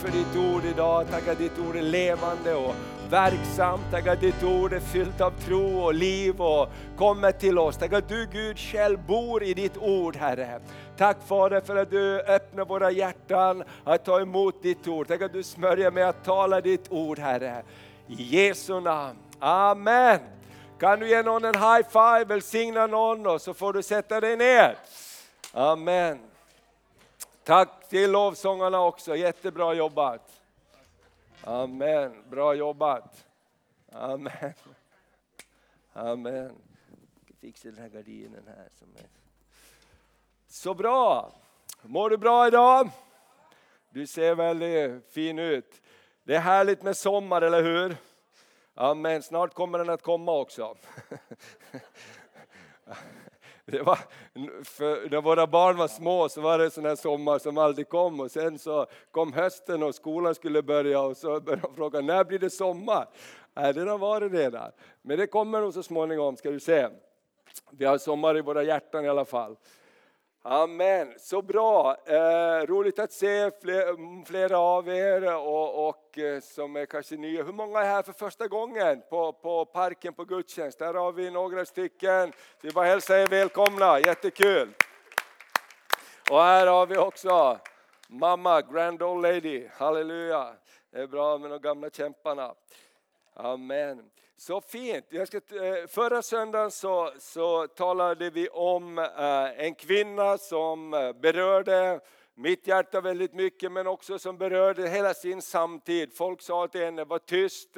för ditt ord idag. Tack att ditt ord är levande och verksamt. Tack att ditt ord är fyllt av tro och liv och kommer till oss. Tack att du Gud själv bor i ditt ord Herre. Tack Fader för att du öppnar våra hjärtan att ta emot ditt ord. Tack att du smörjer med att tala ditt ord Herre. I Jesu namn. Amen. Kan du ge någon en high five, välsigna någon och så får du sätta dig ner. Amen. Tack till lovsångarna också, jättebra jobbat. Amen, bra jobbat. Amen. Amen. Fixa den här gardinen här. Som är... Så bra! Mår du bra idag? Du ser väldigt fin ut. Det är härligt med sommar, eller hur? Amen, snart kommer den att komma också. Det var, för när våra barn var små så var det en sån här sommar som aldrig kom och sen så kom hösten och skolan skulle börja och så började de fråga när blir det sommar? Nej, det har varit redan. Men det kommer nog så småningom ska du se. Vi har sommar i våra hjärtan i alla fall. Amen, så bra! Eh, roligt att se fler, flera av er och, och eh, som är kanske nya. Hur många är här för första gången på, på parken på gudstjänst? Där har vi några stycken. Vi bara hälsa er välkomna, jättekul! Och här har vi också mamma, grand old lady, halleluja! Det är bra med de gamla kämparna. Amen. Så fint. Jag ska, eh, förra söndagen så, så talade vi om eh, en kvinna som eh, berörde mitt hjärta väldigt mycket men också som berörde hela sin samtid. Folk sa till henne, var tyst,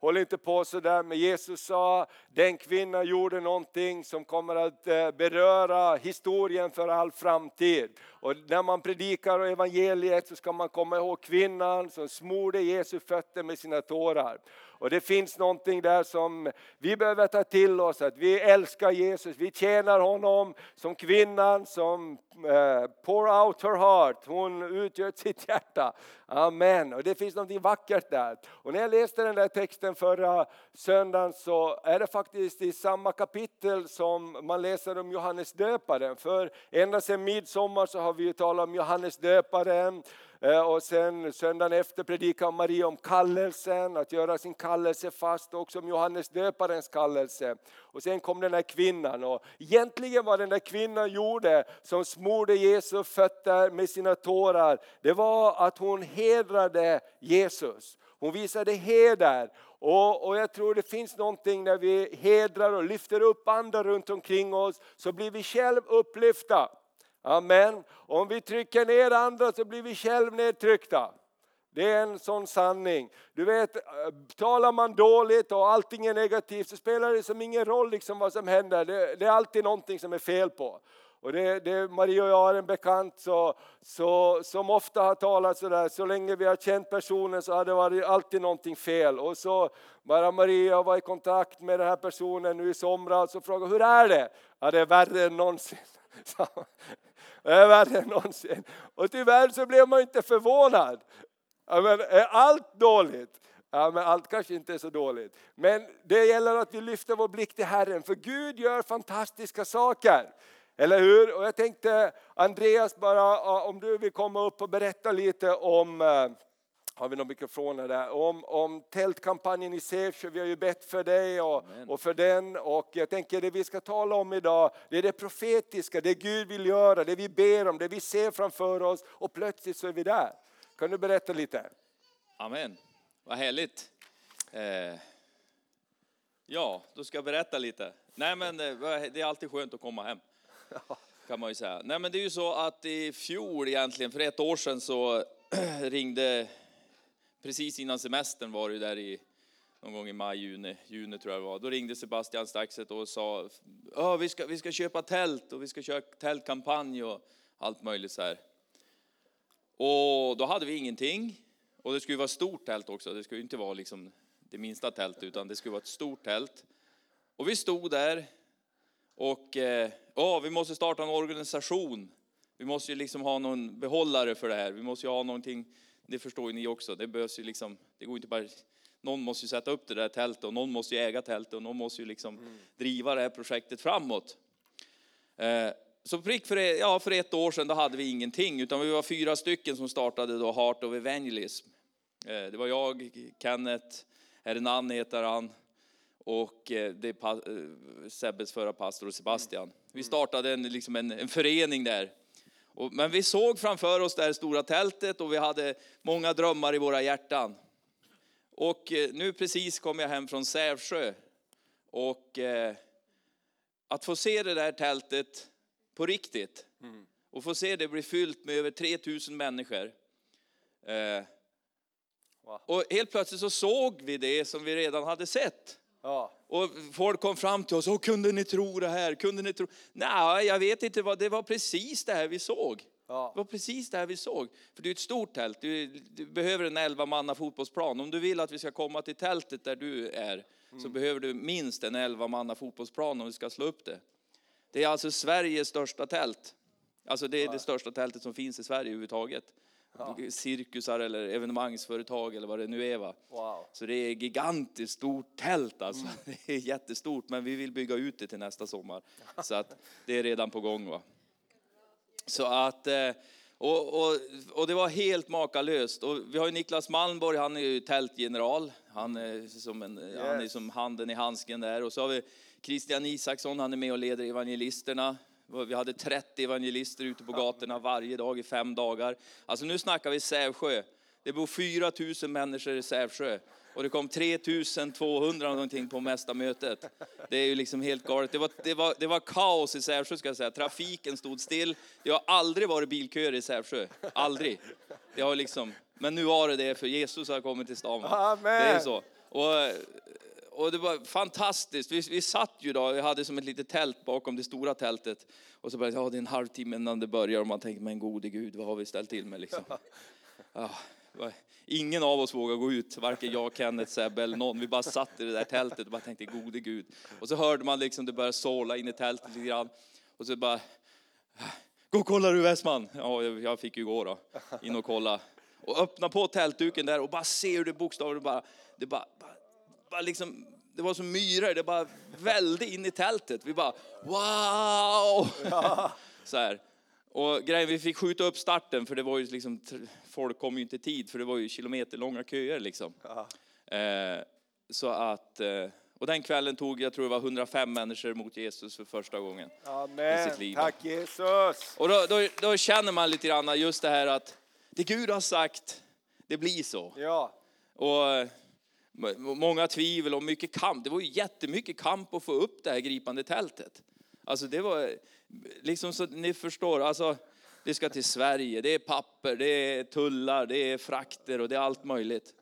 håll inte på sådär. Men Jesus sa, den kvinnan gjorde någonting som kommer att beröra historien för all framtid. Och när man predikar evangeliet så ska man komma ihåg kvinnan som smorde Jesu fötter med sina tårar. Och det finns någonting där som vi behöver ta till oss, att vi älskar Jesus, vi tjänar honom som kvinnan som uh, pour out her heart, hon utgör sitt hjärta. Amen. Och det finns någonting vackert där. Och när jag läste den där texten förra söndagen så är det faktiskt i samma kapitel som man läser om Johannes döparen. För ända sedan midsommar så har vi ju talat om Johannes döparen eh, och sen söndagen efter predikade Maria om kallelsen, att göra sin kallelse fast, och också om Johannes döparens kallelse. Och sen kom den här kvinnan och egentligen vad den där kvinnan gjorde som smorde Jesu fötter med sina tårar, det var att hon hedrade Jesus. Hon visade heder och, och, jag tror det finns någonting när vi hedrar och lyfter upp andra runt omkring oss så blir vi själv upplyfta. Amen. Om vi trycker ner andra så blir vi själv nedtryckta. Det är en sån sanning. Du vet, eh, talar man dåligt och allting är negativt så spelar det som ingen roll liksom vad som händer. Det, det är alltid någonting som är fel på. Och det, det, Maria och jag har en bekant så, så, som ofta har talat sådär, så länge vi har känt personen så har det varit alltid någonting fel. Och så bara Maria var i kontakt med den här personen nu i somras och frågade hur är det? Ja det är värre än någonsin. Det är värre än någonsin. Och tyvärr så blev man inte förvånad. Ja, men är allt dåligt? Ja, men allt kanske inte är så dåligt. Men det gäller att vi lyfter vår blick till Herren, för Gud gör fantastiska saker. Eller hur? Och jag tänkte Andreas, bara om du vill komma upp och berätta lite om eh, har vi några mikrofoner där. Om, om tältkampanjen i Sävsjö, vi har ju bett för dig och, och, för den. Och jag tänker det vi ska tala om idag, det är det profetiska, det Gud vill göra, det vi ber om, det vi ser framför oss och plötsligt så är vi där. Kan du berätta lite? Amen, vad härligt. Eh, ja, då ska jag berätta lite. Nej men eh, det är alltid skönt att komma hem. Kan man ju säga. Nej men det är ju så att i fjol egentligen, för ett år sedan så ringde precis innan semestern var det där i någon gång i maj, juni, juni tror jag det var. Då ringde Sebastian Staxet och sa oh, vi, ska, vi ska köpa tält och vi ska köra tältkampanj och allt möjligt så här. Och då hade vi ingenting. Och det skulle vara ett stort tält också. Det skulle inte vara liksom det minsta tältet utan det skulle vara ett stort tält. Och vi stod där och eh, oh, vi måste starta en organisation. Vi måste ju liksom ha någon behållare för det här. Vi måste ju ha någonting det förstår ju ni också. Det behövs ju liksom, det går inte bara, någon måste ju sätta upp det där tältet och någon måste ju äga tältet och någon måste ju liksom mm. driva det här projektet framåt. Eh, så prick för, ja, för ett år sedan då hade vi ingenting, utan vi var fyra stycken som startade då Heart of Evangelism. Eh, det var jag, Kenneth, Hernan heter han, och eh, det är eh, Sebbes förra pastor och Sebastian. Vi startade en, liksom en, en förening där. Men vi såg framför oss det här stora tältet och vi hade många drömmar i våra hjärtan. Och eh, nu precis kom jag hem från Sävsjö. Och eh, att få se det där tältet på riktigt. Mm. Och få se det bli fyllt med över 3000 människor. Eh. Och helt plötsligt så såg vi det som vi redan hade sett. Ja. Och folk kom fram till oss, och kunde ni tro det här? Kunde ni tro? Nej, jag vet inte vad, det var precis det här vi såg. Ja. Det var precis det här vi såg. För det är ett stort tält, du, du behöver en 11 manna fotbollsplan. Om du vill att vi ska komma till tältet där du är, mm. så behöver du minst en 11 manna fotbollsplan om vi ska slå upp det. Det är alltså Sveriges största tält. Alltså det är det största tältet som finns i Sverige överhuvudtaget. Ja. Cirkusar eller evenemangsföretag eller vad det nu är. Va? Wow. Så det är gigantiskt stort tält alltså. Mm. Det är jättestort men vi vill bygga ut det till nästa sommar. Så att det är redan på gång. Va? Så att, eh, och, och, och det var helt makalöst. Och vi har ju Niklas Malmborg, han är ju tältgeneral. Han är som, en, yes. han är som handen i handsken där. Och så har vi Christian Isaksson, han är med och leder evangelisterna. Vi hade 30 evangelister ute på gatorna varje dag i fem dagar. Alltså nu snackar vi Sävsjö. Det bor 4 000 människor i Sävsjö. Och det kom 3200 någonting på mesta mötet. Det är ju liksom helt galet. Det var, det var, det var kaos i Sävsjö ska jag säga. Trafiken stod still. Det har aldrig varit bilköer i Sävsjö. Aldrig. Det har liksom, men nu var det det för Jesus har kommit till stan. Amen. Det är så. Och, och det var fantastiskt. Vi, vi satt ju då, vi hade som ett litet tält bakom det stora tältet. Och så började ja, det är en halvtimme innan det börjar och man tänkte, men gode Gud, vad har vi ställt till med liksom? Ja, ingen av oss vågade gå ut, varken jag, Kenneth, Sebbe eller någon. Vi bara satt i det där tältet och bara tänkte, gode Gud. Och så hörde man liksom det började såla in i tältet lite grann. Och så bara, gå och kolla du Westman. Ja, jag fick ju gå då, in och kolla. Och öppna på tältduken där och bara se hur det bokstavligt bara, det bara, bara, bara liksom det var som myror, det bara välde in i tältet. Vi bara wow! Ja. Så här. Och grejen, vi fick skjuta upp starten för det var ju liksom, folk kom ju inte i tid för det var ju kilometerlånga köer liksom. Ja. Eh, så att, eh, och den kvällen tog, jag tror det var 105 människor mot Jesus för första gången Amen. i sitt liv. Tack Jesus! Och då, då, då, känner man lite grann just det här att det Gud har sagt, det blir så. Ja. Och många tvivel och mycket kamp. Det var ju jättemycket kamp att få upp det här gripande tältet. Alltså det var, liksom så ni förstår, alltså det ska till Sverige, det är papper, det är tullar, det är frakter och det är allt möjligt.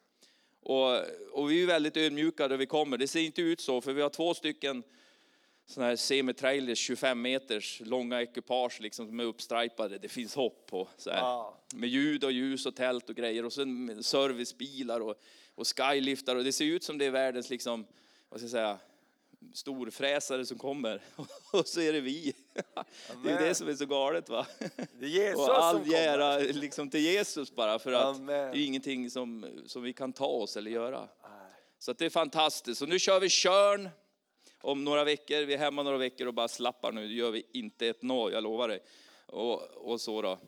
Och, och vi är väldigt ödmjuka när vi kommer. Det ser inte ut så, för vi har två stycken sådana här semitrailers, 25 meters långa ekipage liksom, som är uppstripade. Det finns hopp på. Så här. Wow. Med ljud och ljus och tält och grejer. Och sen servicebilar och, och skyliftar. Och det ser ut som det är världens liksom, vad ska jag säga, storfräsare som kommer. Och så är det vi. Amen. Det är det som är så galet. Va? Det är Jesus och all ära liksom till Jesus bara. För att Amen. det är ingenting som, som vi kan ta oss eller göra. Så det är fantastiskt. Så nu kör vi körn om några veckor. Vi är hemma några veckor och bara slappar nu. Det gör vi inte ett nå, jag lovar dig. Och, och så då.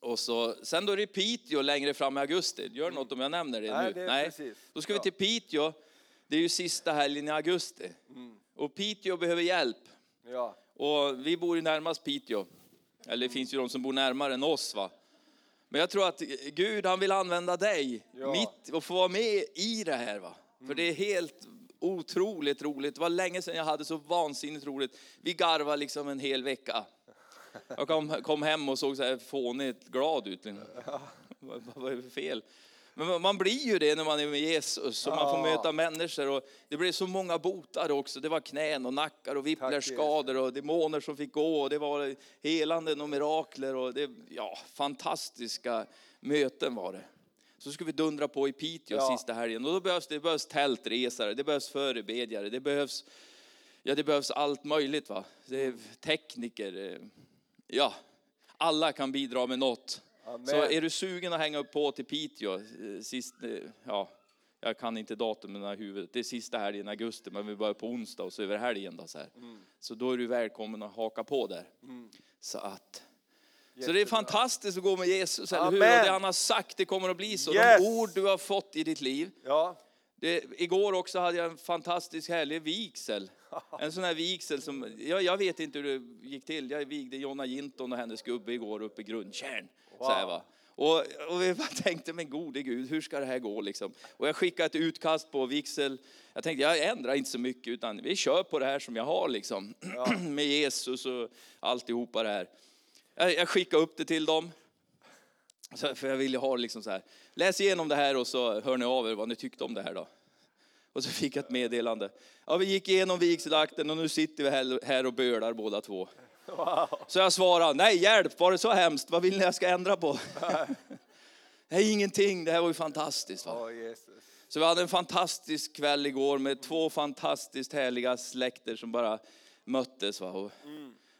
Och så, sen då är det Piteå längre fram i augusti. Gör det något om jag nämner det Nej, nu? Det Nej. Precis. Då ska vi till Piteå. Det är ju sista helgen i augusti. Mm. Och Piteå behöver hjälp. Ja. Och vi bor ju närmast Piteå. Eller det finns ju de som bor närmare än oss. va. Men jag tror att Gud han vill använda dig ja. mitt och få vara med i det här. va. Mm. För det är helt otroligt roligt. Det var länge sedan jag hade så vansinnigt roligt. Vi garvade liksom en hel vecka. Jag kom, kom hem och såg så här fånigt glad ut. Vad, vad är det för fel? Men man blir ju det när man är med Jesus och man får möta människor. Och det blev så många botar också. Det var knän och nackar och whiplashskador och demoner som fick gå. Och det var helanden och mirakler. Och det, ja, fantastiska möten var det. Så ska vi dundra på i Piteå ja. sista helgen. Och då behövs det behövs tältresare, det behövs förebedjare, det behövs, ja, det behövs allt möjligt. Va? Det är tekniker, eh, ja, alla kan bidra med något. Amen. Så är du sugen att hänga upp på till Piteå, eh, sist, eh, ja, Jag kan inte datumen i huvudet. Det är sista helgen i augusti, men vi börjar på onsdag och så över helgen. Då, så, här. så då är du välkommen att haka på där. Så att... Så det är fantastiskt att gå med Jesus, eller hur? Och det han har sagt, det kommer att bli så. Yes. De ord du har fått i ditt liv. Ja, Det, igår också hade jag en fantastisk härlig vigsel. En sån här vigsel som, jag, jag vet inte hur det gick till. Jag vigde Jonna Jinton och hennes gubbe igår uppe i Grundtjärn. Så här, va? Och, och vi bara tänkte, men gode Gud, hur ska det här gå liksom? Och jag skickade ett utkast på vigsel. Jag tänkte, jag ändrar inte så mycket, utan vi kör på det här som jag har liksom. Med Jesus och alltihopa det här. Jag, jag skickade upp det till dem. Så, för jag ville ha liksom så här. Läs igenom det här och så hör ni av er vad ni tyckte om det här då. Och så fick jag ett meddelande. Ja, vi gick igenom vigselakten och nu sitter vi här, här och bölar båda två. Så jag svarade, nej hjälp, var det så hemskt? Vad vill ni jag ska ändra på? nej, ingenting, det här var ju fantastiskt. Va? Jesus. Så vi hade en fantastisk kväll igår med två fantastiskt härliga släkter som bara möttes. Va? Och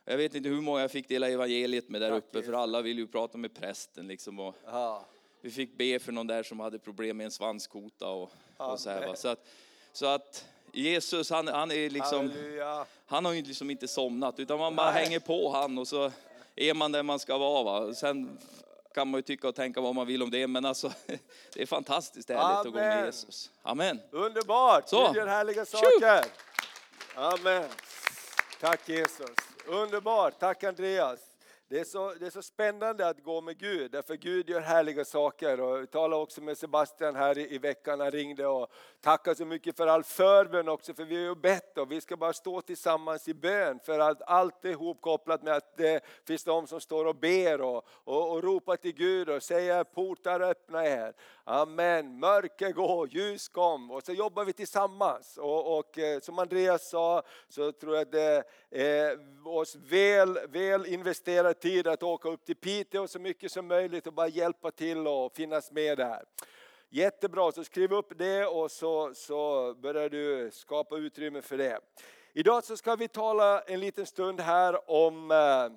Jag vet inte hur många jag fick dela evangeliet med där Tack, uppe, för alla ville ju prata med prästen. Liksom, och Ja. vi fick be för någon där som hade problem med en svanskota. Och, och så, här, va? Så, att, så att Jesus, han, han, är liksom, Halleluja. han har ju liksom inte somnat, utan man bara Nej. hänger på han och så är man där man ska vara. Va? Sen kan man ju tycka och tänka vad man vill om det, men alltså, det är fantastiskt härligt att gå med Amen. Jesus. Amen. Underbart! Så. Gud gör härliga saker. Amen. Tack Jesus. Underbart. Tack Andreas. Det är, så, det är så spännande att gå med Gud, därför Gud gör härliga saker. Och jag talade också med Sebastian här i, i veckan, han ringde och tackade så mycket för all förbön också, för vi har ju bett och vi ska bara stå tillsammans i bön, för att allt är ihopkopplat med att det finns de som står och ber och, och, och ropar till Gud och säger portar öppna er. Amen, mörker gå, ljus kom och så jobbar vi tillsammans. Och, och eh, som Andreas sa så tror jag att det är oss väl, väl investerat tid att åka upp till Piteå så mycket som möjligt och bara hjälpa till och finnas med där. Jättebra, så skriv upp det och så, så börjar du skapa utrymme för det. Idag så ska vi tala en liten stund här om eh,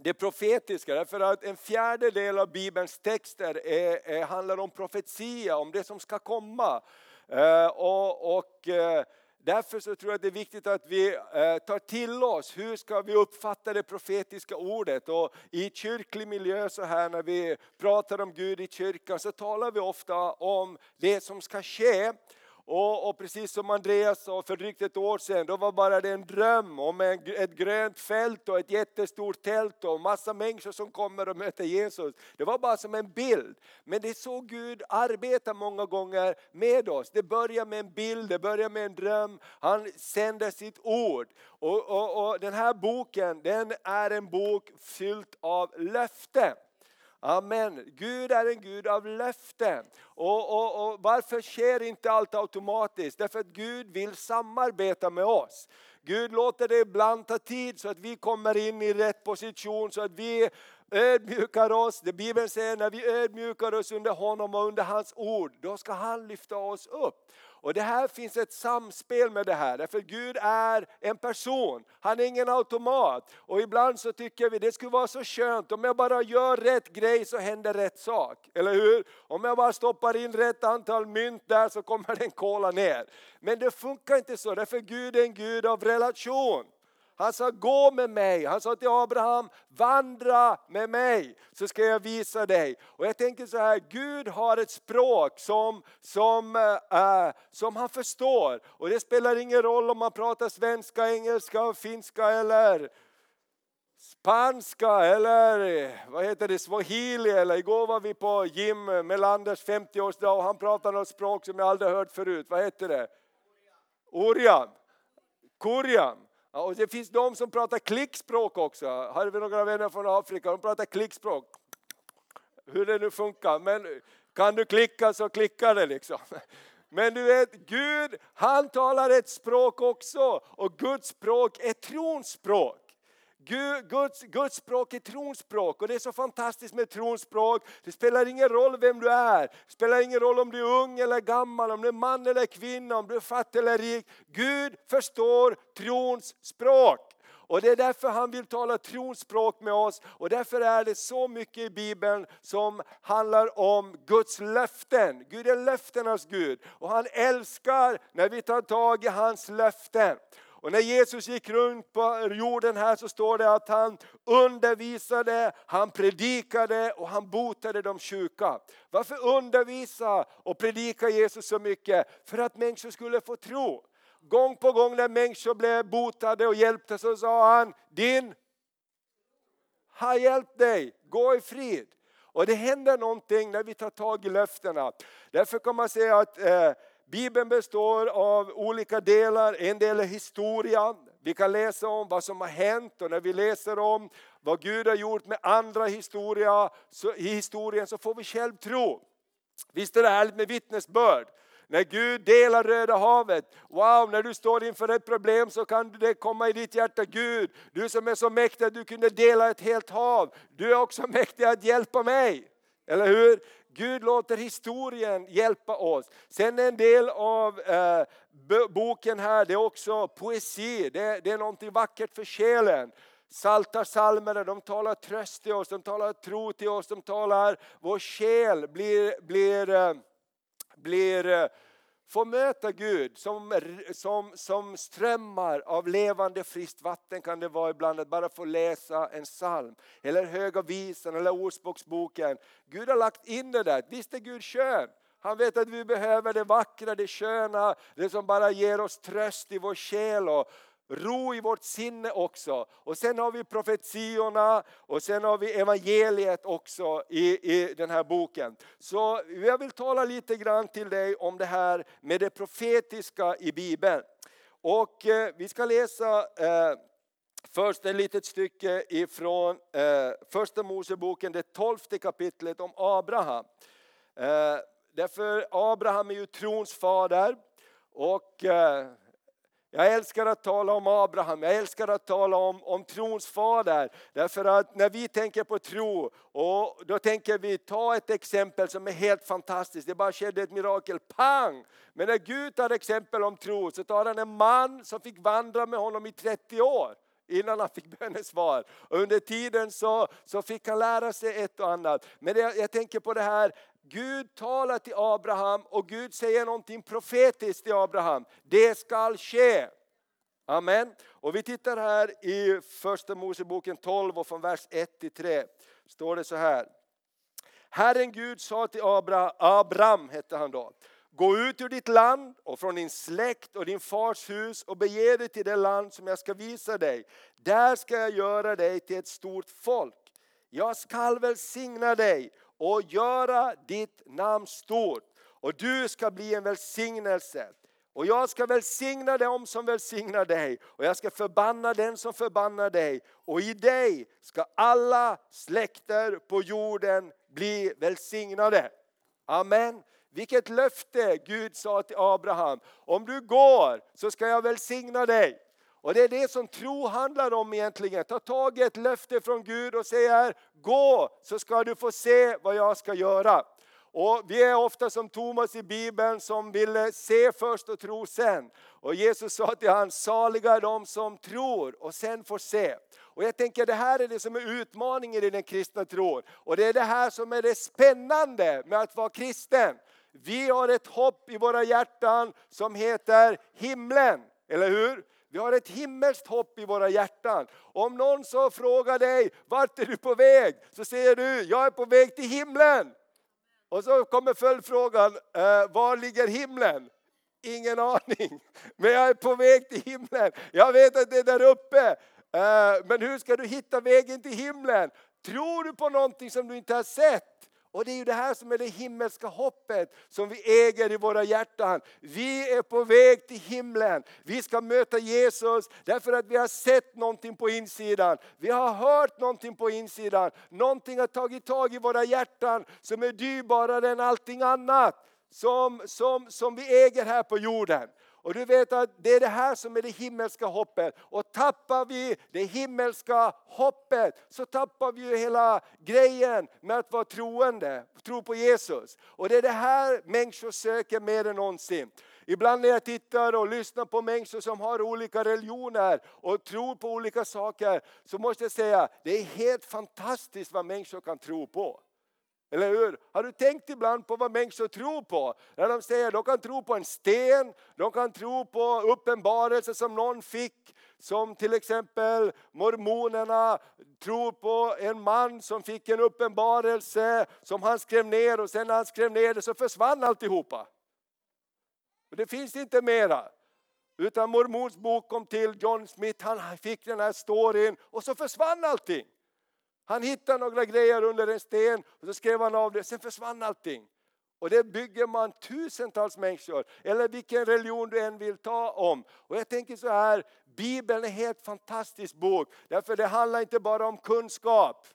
det profetiska, därför att en fjärdedel av Bibelns texter är, är, handlar om profetia, om det som ska komma. Eh, och, och eh, Därför så tror jag att det är viktigt att vi eh, tar till oss, hur ska vi uppfatta det profetiska ordet? Och I kyrklig miljö så här när vi pratar om Gud i kyrkan så talar vi ofta om det som ska ske. Och, och, precis som Andreas sa för drygt ett år sedan, då var bara det en dröm om en, ett grönt fält och ett jättestort tält och massa människor som kommer och möter Jesus. Det var bara som en bild. Men det är så Gud arbetar många gånger med oss. Det börjar med en bild, det börjar med en dröm. Han sänder sitt ord. Och, och, och den här boken, den är en bok fylld av löften. Amen. Gud är en Gud av löften. Och, och, och varför sker inte allt automatiskt? Därför att Gud vill samarbeta med oss. Gud låter det ibland ta tid så att vi kommer in i rätt position, så att vi ödmjukar oss. Det Bibeln säger när vi ödmjukar oss under honom och under hans ord, då ska han lyfta oss upp. Och det här finns ett samspel med det här, därför Gud är en person, han är ingen automat. Och ibland så tycker vi det skulle vara så skönt, om jag bara gör rätt grej så händer rätt sak. Eller hur? Om jag bara stoppar in rätt antal mynt där så kommer den kola ner. Men det funkar inte så, därför Gud är en Gud av relation. Han sa gå med mig, han sa till Abraham vandra med mig så ska jag visa dig. Och jag tänker så här, Gud har ett språk som, som, äh, som han förstår. Och det spelar ingen roll om man pratar svenska, engelska, finska eller spanska eller vad heter det, swahili eller igår var vi på Jim Melanders 50-årsdag och han pratade något språk som jag aldrig hört förut. Vad heter det? Oriam. Korean. Ja, och det finns de som pratar klickspråk också. Har vi några vänner från Afrika, de pratar klickspråk. Hur det nu funkar, men kan du klicka så klickar det liksom. Men du vet, Gud han talar ett språk också och Guds språk är trons språk. Guds, Guds språk är trons språk och det är så fantastiskt med trons språk. Det spelar ingen roll vem du är, det spelar ingen roll om du är ung eller gammal, om du är man eller kvinna, om du är fattig eller rik. Gud förstår trons språk. Och det är därför han vill tala tronspråk med oss och därför är det så mycket i Bibeln som handlar om Guds löften. Gud är löftenas Gud och han älskar när vi tar tag i hans löften. Och när Jesus gick runt på jorden här så står det att han undervisade, han predikade och han botade de sjuka. Varför undervisa och predika Jesus så mycket? För att människor skulle få tro. Gång på gång när människor blev botade och hjälpta så sa han, din har hjälpt dig, gå i frid. Och det händer någonting när vi tar tag i löftena. Därför kan man säga att eh, Bibeln består av olika delar, en del är historia. Vi kan läsa om vad som har hänt och när vi läser om vad Gud har gjort med andra historia, så, i historien så får vi själv tro. Visst är det härligt med vittnesbörd? När Gud delar Röda havet, wow, när du står inför ett problem så kan det komma i ditt hjärta, Gud, du som är så mäktig att du kunde dela ett helt hav, du är också mäktig att hjälpa mig. Eller hur? Gud låter historien hjälpa oss. Sen en del av eh, boken här, det är också poesi, det, det är någonting vackert för själen. Salta salmerna, de talar tröst till oss, de talar tro till oss, de talar vår själ blir, blir, eh, blir eh, få möta Gud som, som, som strömmar av levande friskt vatten kan det vara ibland att bara få läsa en psalm. Eller Höga visan eller Ordspråksboken. Gud har lagt in det där. Visst är Gud skön? Han vet att vi behöver det vackra, det sköna, det som bara ger oss tröst i vår själ och, ro i vårt sinne också. Och sen har vi profetiorna och sen har vi evangeliet också i, i den här boken. Så jag vill tala lite grann till dig om det här med det profetiska i Bibeln. Och eh, vi ska läsa eh, först ett litet stycke ifrån eh, första Moseboken, det tolfte kapitlet om Abraham. Eh, därför Abraham är ju trons fader. Och eh, jag älskar att tala om Abraham, jag älskar att tala om, om trons fader. Därför att när vi tänker på tro, och då tänker vi, ta ett exempel som är helt fantastiskt, det bara skedde ett mirakel, pang! Men när Gud tar exempel om tro så tar han en man som fick vandra med honom i 30 år innan han fick bönesvar. Och under tiden så, så fick han lära sig ett och annat. Men det, jag tänker på det här, Gud talar till Abraham och Gud säger någonting profetiskt till Abraham. Det skall ske. Amen. Och vi tittar här i första Moseboken 12 och från vers 1 till 3. Står det så här. Herren Gud sa till Abraham, Abram hette han då. Gå ut ur ditt land och från din släkt och din fars hus och bege dig till det land som jag ska visa dig. Där ska jag göra dig till ett stort folk. Jag skall välsigna dig och göra ditt namn stort och du ska bli en välsignelse. Och jag ska välsigna dem som välsignar dig och jag ska förbanna den som förbannar dig. Och i dig ska alla släkter på jorden bli välsignade. Amen. Vilket löfte Gud sa till Abraham. Om du går så ska jag välsigna dig. Och det är det som tro handlar om egentligen. Ta tag i ett löfte från Gud och säga gå så ska du få se vad jag ska göra. Och vi är ofta som Thomas i Bibeln som ville se först och tro sen. Och Jesus sa till honom, saliga är de som tror och sen får se. Och jag tänker det här är det som är utmaningen i den kristna tron. Och det är det här som är det spännande med att vara kristen. Vi har ett hopp i våra hjärtan som heter himlen, eller hur? Vi har ett himmelskt hopp i våra hjärtan. Om någon så frågar dig, vart är du på väg? Så säger du, jag är på väg till himlen. Och så kommer följdfrågan, eh, var ligger himlen? Ingen aning, men jag är på väg till himlen. Jag vet att det är där uppe. Eh, men hur ska du hitta vägen till himlen? Tror du på någonting som du inte har sett? Och det är ju det här som är det himmelska hoppet som vi äger i våra hjärtan. Vi är på väg till himlen. Vi ska möta Jesus därför att vi har sett någonting på insidan. Vi har hört någonting på insidan. Någonting har tagit tag i våra hjärtan som är dyrbarare än allting annat som, som, som vi äger här på jorden. Och du vet att det är det här som är det himmelska hoppet. Och tappar vi det himmelska hoppet så tappar vi ju hela grejen med att vara troende, tro på Jesus. Och det är det här människor söker mer än någonsin. Ibland när jag tittar och lyssnar på människor som har olika religioner och tror på olika saker, så måste jag säga, det är helt fantastiskt vad människor kan tro på. Eller hur? Har du tänkt ibland på vad människor tror på? När de säger de kan tro på en sten, de kan tro på uppenbarelser som någon fick. Som till exempel mormonerna tror på en man som fick en uppenbarelse som han skrev ner och sen när han skrev ner det så försvann alltihopa. Det finns inte mera. Utan mormons bok kom till, John Smith han fick den här storyn och så försvann allting. Han hittade några grejer under en sten och så skrev han av det, sen försvann allting. Och det bygger man tusentals människor, eller vilken religion du än vill ta om. Och jag tänker så här, Bibeln är en helt fantastisk bok, därför det handlar inte bara om kunskap.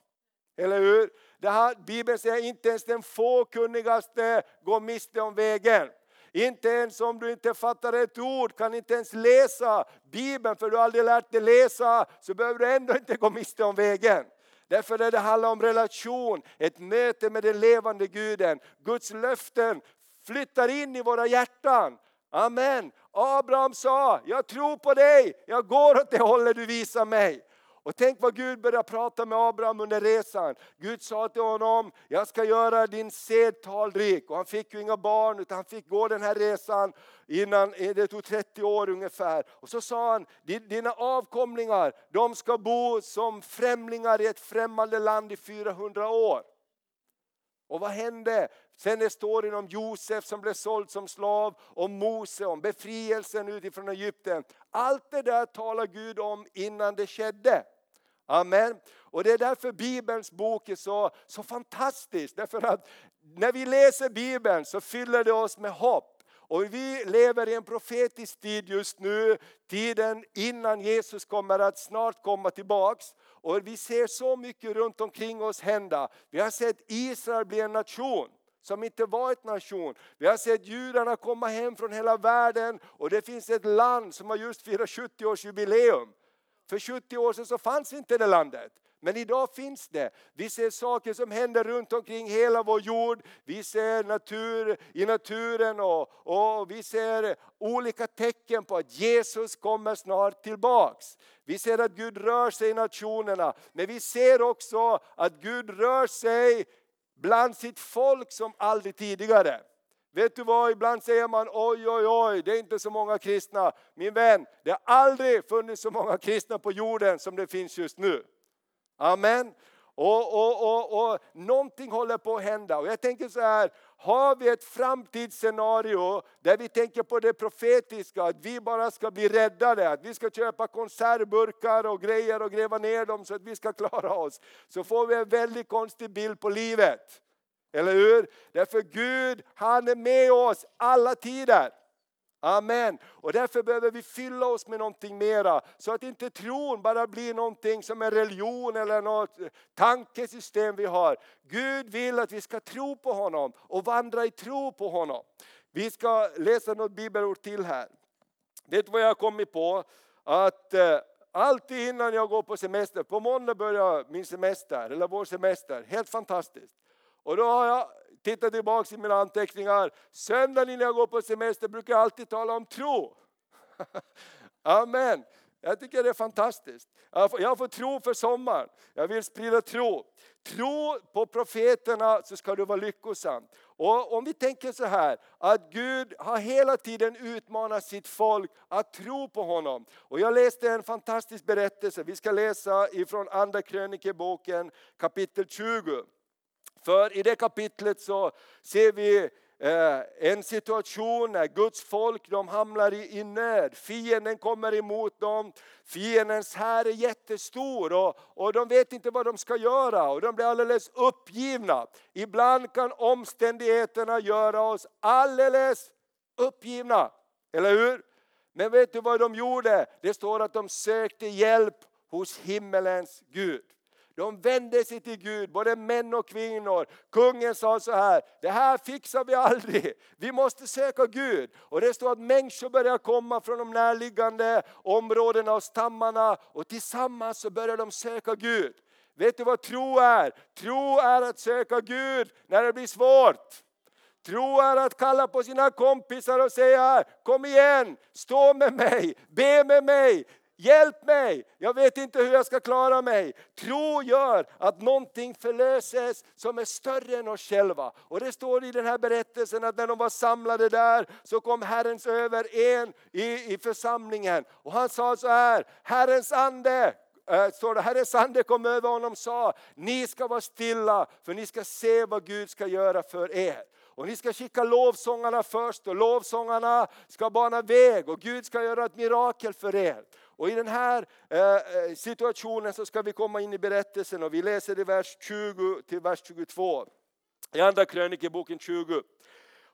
Eller hur? Det här, Bibeln säger inte ens den få kunnigaste går miste om vägen. Inte ens om du inte fattar ett ord, kan inte ens läsa Bibeln för du har aldrig lärt dig läsa, så behöver du ändå inte gå miste om vägen. Därför är det handlar om relation, ett möte med den levande guden. Guds löften flyttar in i våra hjärtan. Amen. Abraham sa, jag tror på dig, jag går åt det hållet du visar mig. Och tänk vad Gud började prata med Abraham under resan. Gud sa till honom, jag ska göra din sed talrik. Och han fick ju inga barn utan han fick gå den här resan innan, eh, det tog 30 år ungefär. Och så sa han, dina avkomlingar, de ska bo som främlingar i ett främmande land i 400 år. Och vad hände? Sen är storyn om Josef som blev såld som slav, om Mose, om befrielsen utifrån Egypten. Allt det där talar Gud om innan det skedde. Amen. Och det är därför Bibelns bok är så, så fantastisk. Därför att när vi läser Bibeln så fyller det oss med hopp. Och vi lever i en profetisk tid just nu, tiden innan Jesus kommer att snart komma tillbaks. Och vi ser så mycket runt omkring oss hända. Vi har sett Israel bli en nation som inte var ett nation. Vi har sett judarna komma hem från hela världen och det finns ett land som har just firat 70-årsjubileum. För 70 år sedan så fanns inte det landet. Men idag finns det. Vi ser saker som händer runt omkring hela vår jord. Vi ser natur i naturen och, och vi ser olika tecken på att Jesus kommer snart tillbaks. Vi ser att Gud rör sig i nationerna, men vi ser också att Gud rör sig bland sitt folk som aldrig tidigare. Vet du vad, ibland säger man oj, oj, oj, det är inte så många kristna. Min vän, det har aldrig funnits så många kristna på jorden som det finns just nu. Amen. Och, och, och, och någonting håller på att hända. Och jag tänker så här, har vi ett framtidsscenario där vi tänker på det profetiska, att vi bara ska bli räddade, att vi ska köpa konservburkar och grejer och gräva ner dem så att vi ska klara oss. Så får vi en väldigt konstig bild på livet. Eller hur? Därför Gud, han är med oss alla tider. Amen. Och därför behöver vi fylla oss med någonting mera. Så att inte tron bara blir någonting som en religion eller något tankesystem vi har. Gud vill att vi ska tro på honom och vandra i tro på honom. Vi ska läsa något bibelord till här. Vet du vad jag har kommit på? Att eh, alltid innan jag går på semester, på måndag börjar min semester, eller vår semester, helt fantastiskt. Och då har jag Titta tillbaka i mina anteckningar. Söndagen innan jag går på semester brukar jag alltid tala om tro. Amen. Jag tycker det är fantastiskt. Jag får tro för sommaren. Jag vill sprida tro. Tro på profeterna så ska du vara lyckosam. Och om vi tänker så här, att Gud har hela tiden utmanat sitt folk att tro på honom. Och jag läste en fantastisk berättelse, vi ska läsa ifrån Andra krönikeboken kapitel 20. För i det kapitlet så ser vi eh, en situation när Guds folk de hamnar i, nöd. Fienden kommer emot dem. Fiendens här är jättestor och, och de vet inte vad de ska göra och de blir alldeles uppgivna. Ibland kan omständigheterna göra oss alldeles uppgivna. Eller hur? Men vet du vad de gjorde? Det står att de sökte hjälp hos himmelens Gud. De vände sig till Gud, både män och kvinnor. Kungen sa så här, det här fixar vi aldrig. Vi måste söka Gud. Och det står att människor börjar komma från de närliggande områdena och stammarna och tillsammans så börjar de söka Gud. Vet du vad tro är? Tro är att söka Gud när det blir svårt. Tro är att kalla på sina kompisar och säga, kom igen, stå med mig, be med mig, Hjälp mig, jag vet inte hur jag ska klara mig. Tro gör att någonting förlöses som är större än oss själva. Och det står i den här berättelsen att när de var samlade där så kom Herrens över en i, i församlingen. Och han sa så här, Herrens ande äh, står det, Herrens ande kom över honom och sa, ni ska vara stilla för ni ska se vad Gud ska göra för er. Och ni ska skicka lovsångarna först och lovsångarna ska bana väg och Gud ska göra ett mirakel för er. Och i den här eh, eh, situationen så ska vi komma in i berättelsen och vi läser i vers 20 till vers 22. I andra krönikeboken 20.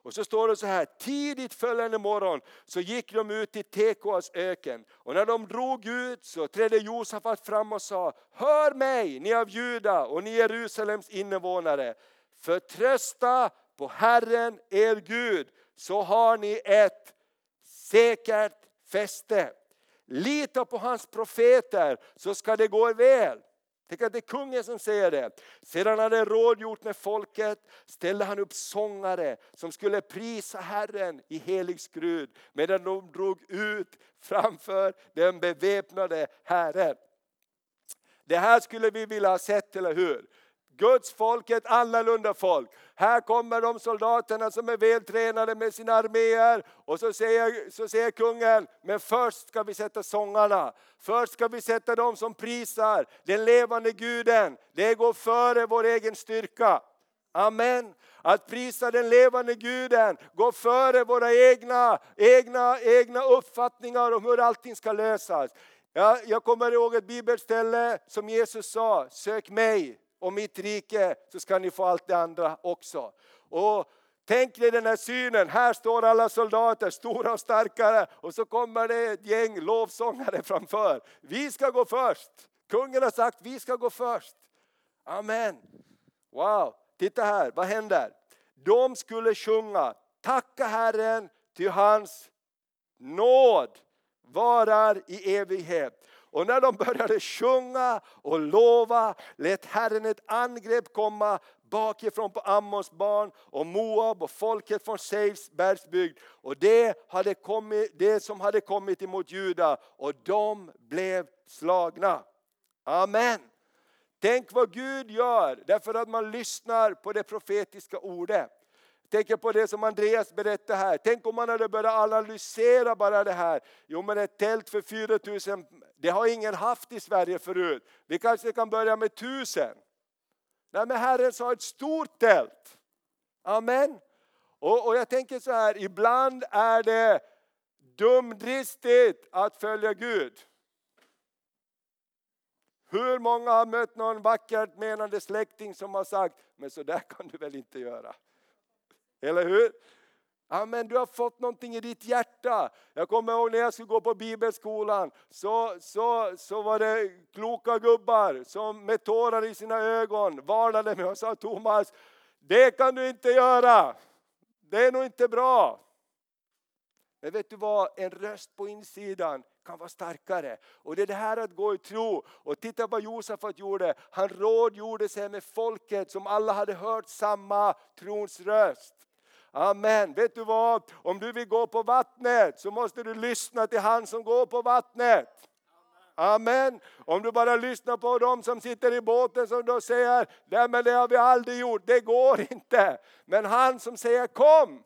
Och så står det så här, tidigt följande morgon så gick de ut i Tekoas öken. Och när de drog ut så trädde Josafat fram och sa, hör mig ni av Juda och ni Jerusalems invånare. Förtrösta på Herren er Gud så har ni ett säkert fäste. Lita på hans profeter så ska det gå väl. Tänk att det är kungen som säger det. Sedan han hade rådgjort med folket ställde han upp sångare som skulle prisa Herren i helig skrud medan de drog ut framför den beväpnade Herren. Det här skulle vi vilja ha sett, eller hur? Guds folk är ett annorlunda folk. Här kommer de soldaterna som är vältränade med sina arméer. Och så säger, så säger kungen, men först ska vi sätta sångarna. Först ska vi sätta dem som prisar den levande guden. Det går före vår egen styrka. Amen. Att prisa den levande guden går före våra egna, egna, egna uppfattningar om hur allting ska lösas. Jag, jag kommer ihåg ett bibelställe som Jesus sa, sök mig och mitt rike så ska ni få allt det andra också. Och Tänk dig den här synen, här står alla soldater, stora och starkare, och så kommer det ett gäng lovsångare framför. Vi ska gå först. Kungen har sagt, vi ska gå först. Amen. Wow, titta här, vad händer? De skulle sjunga, tacka Herren, ty hans nåd varar i evighet. Och när de började sjunga och lova lät Herren ett angrepp komma bakifrån på Ammons barn och Moab och folket från Seifs bergsbygd. Och det, hade kommit, det som hade kommit emot Juda och de blev slagna. Amen. Tänk vad Gud gör därför att man lyssnar på det profetiska ordet tänker på det som Andreas berättade här. Tänk om man hade börjat analysera bara det här. Jo men ett tält för 4000, det har ingen haft i Sverige förut. Vi kanske kan börja med 1000. Nej men Herren sa ett stort tält. Amen. Och, och jag tänker så här, ibland är det dumdristigt att följa Gud. Hur många har mött någon vackert menande släkting som har sagt, men så där kan du väl inte göra. Eller hur? Ja, men du har fått någonting i ditt hjärta. Jag kommer ihåg när jag skulle gå på bibelskolan så, så, så var det kloka gubbar som med tårar i sina ögon varnade mig och sa Thomas, det kan du inte göra. Det är nog inte bra. Men vet du vad, en röst på insidan kan vara starkare. Och det är det här att gå i tro. Och titta vad Josafat gjorde. Han rådgjorde sig med folket som alla hade hört samma trons röst. Amen. Vet du vad? Om du vill gå på vattnet så måste du lyssna till han som går på vattnet. Amen. Om du bara lyssnar på dem som sitter i båten som då säger, nej men det har vi aldrig gjort, det går inte. Men han som säger kom.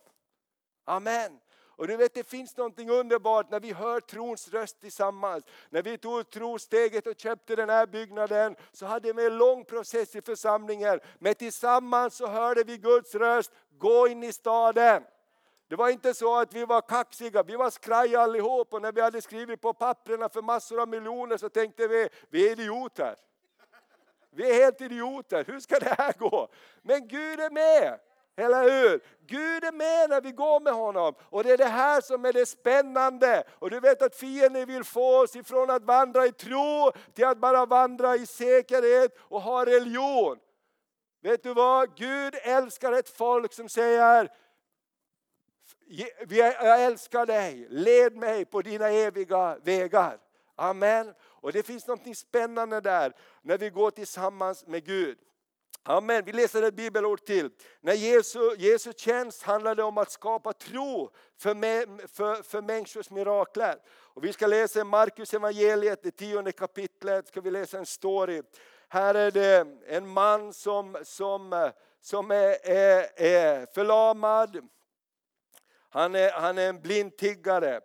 Amen. Och du vet det finns någonting underbart när vi hör trons röst tillsammans. När vi tog trosteget och köpte den här byggnaden så hade vi en lång process i församlingen. Men tillsammans så hörde vi Guds röst, gå in i staden. Det var inte så att vi var kaxiga, vi var skraja allihop och när vi hade skrivit på papperna för massor av miljoner så tänkte vi, vi är idioter. Vi är helt idioter, hur ska det här gå? Men Gud är med. Eller hur? Gud är med när vi går med honom. Och det är det här som är det spännande. Och du vet att fienden vill få oss ifrån att vandra i tro till att bara vandra i säkerhet och ha religion. Vet du vad? Gud älskar ett folk som säger jag älskar dig, led mig på dina eviga vägar. Amen. Och det finns något spännande där när vi går tillsammans med Gud. Amen. Vi läser ett bibelord till. När Jesu, Jesu tjänst handlade om att skapa tro för, me, för, för människors mirakler. Och vi ska läsa Markus evangeliet, det tionde kapitlet, ska vi läsa en story. Här är det en man som, som, som är, är, är förlamad. Han är, han är en blind tiggare.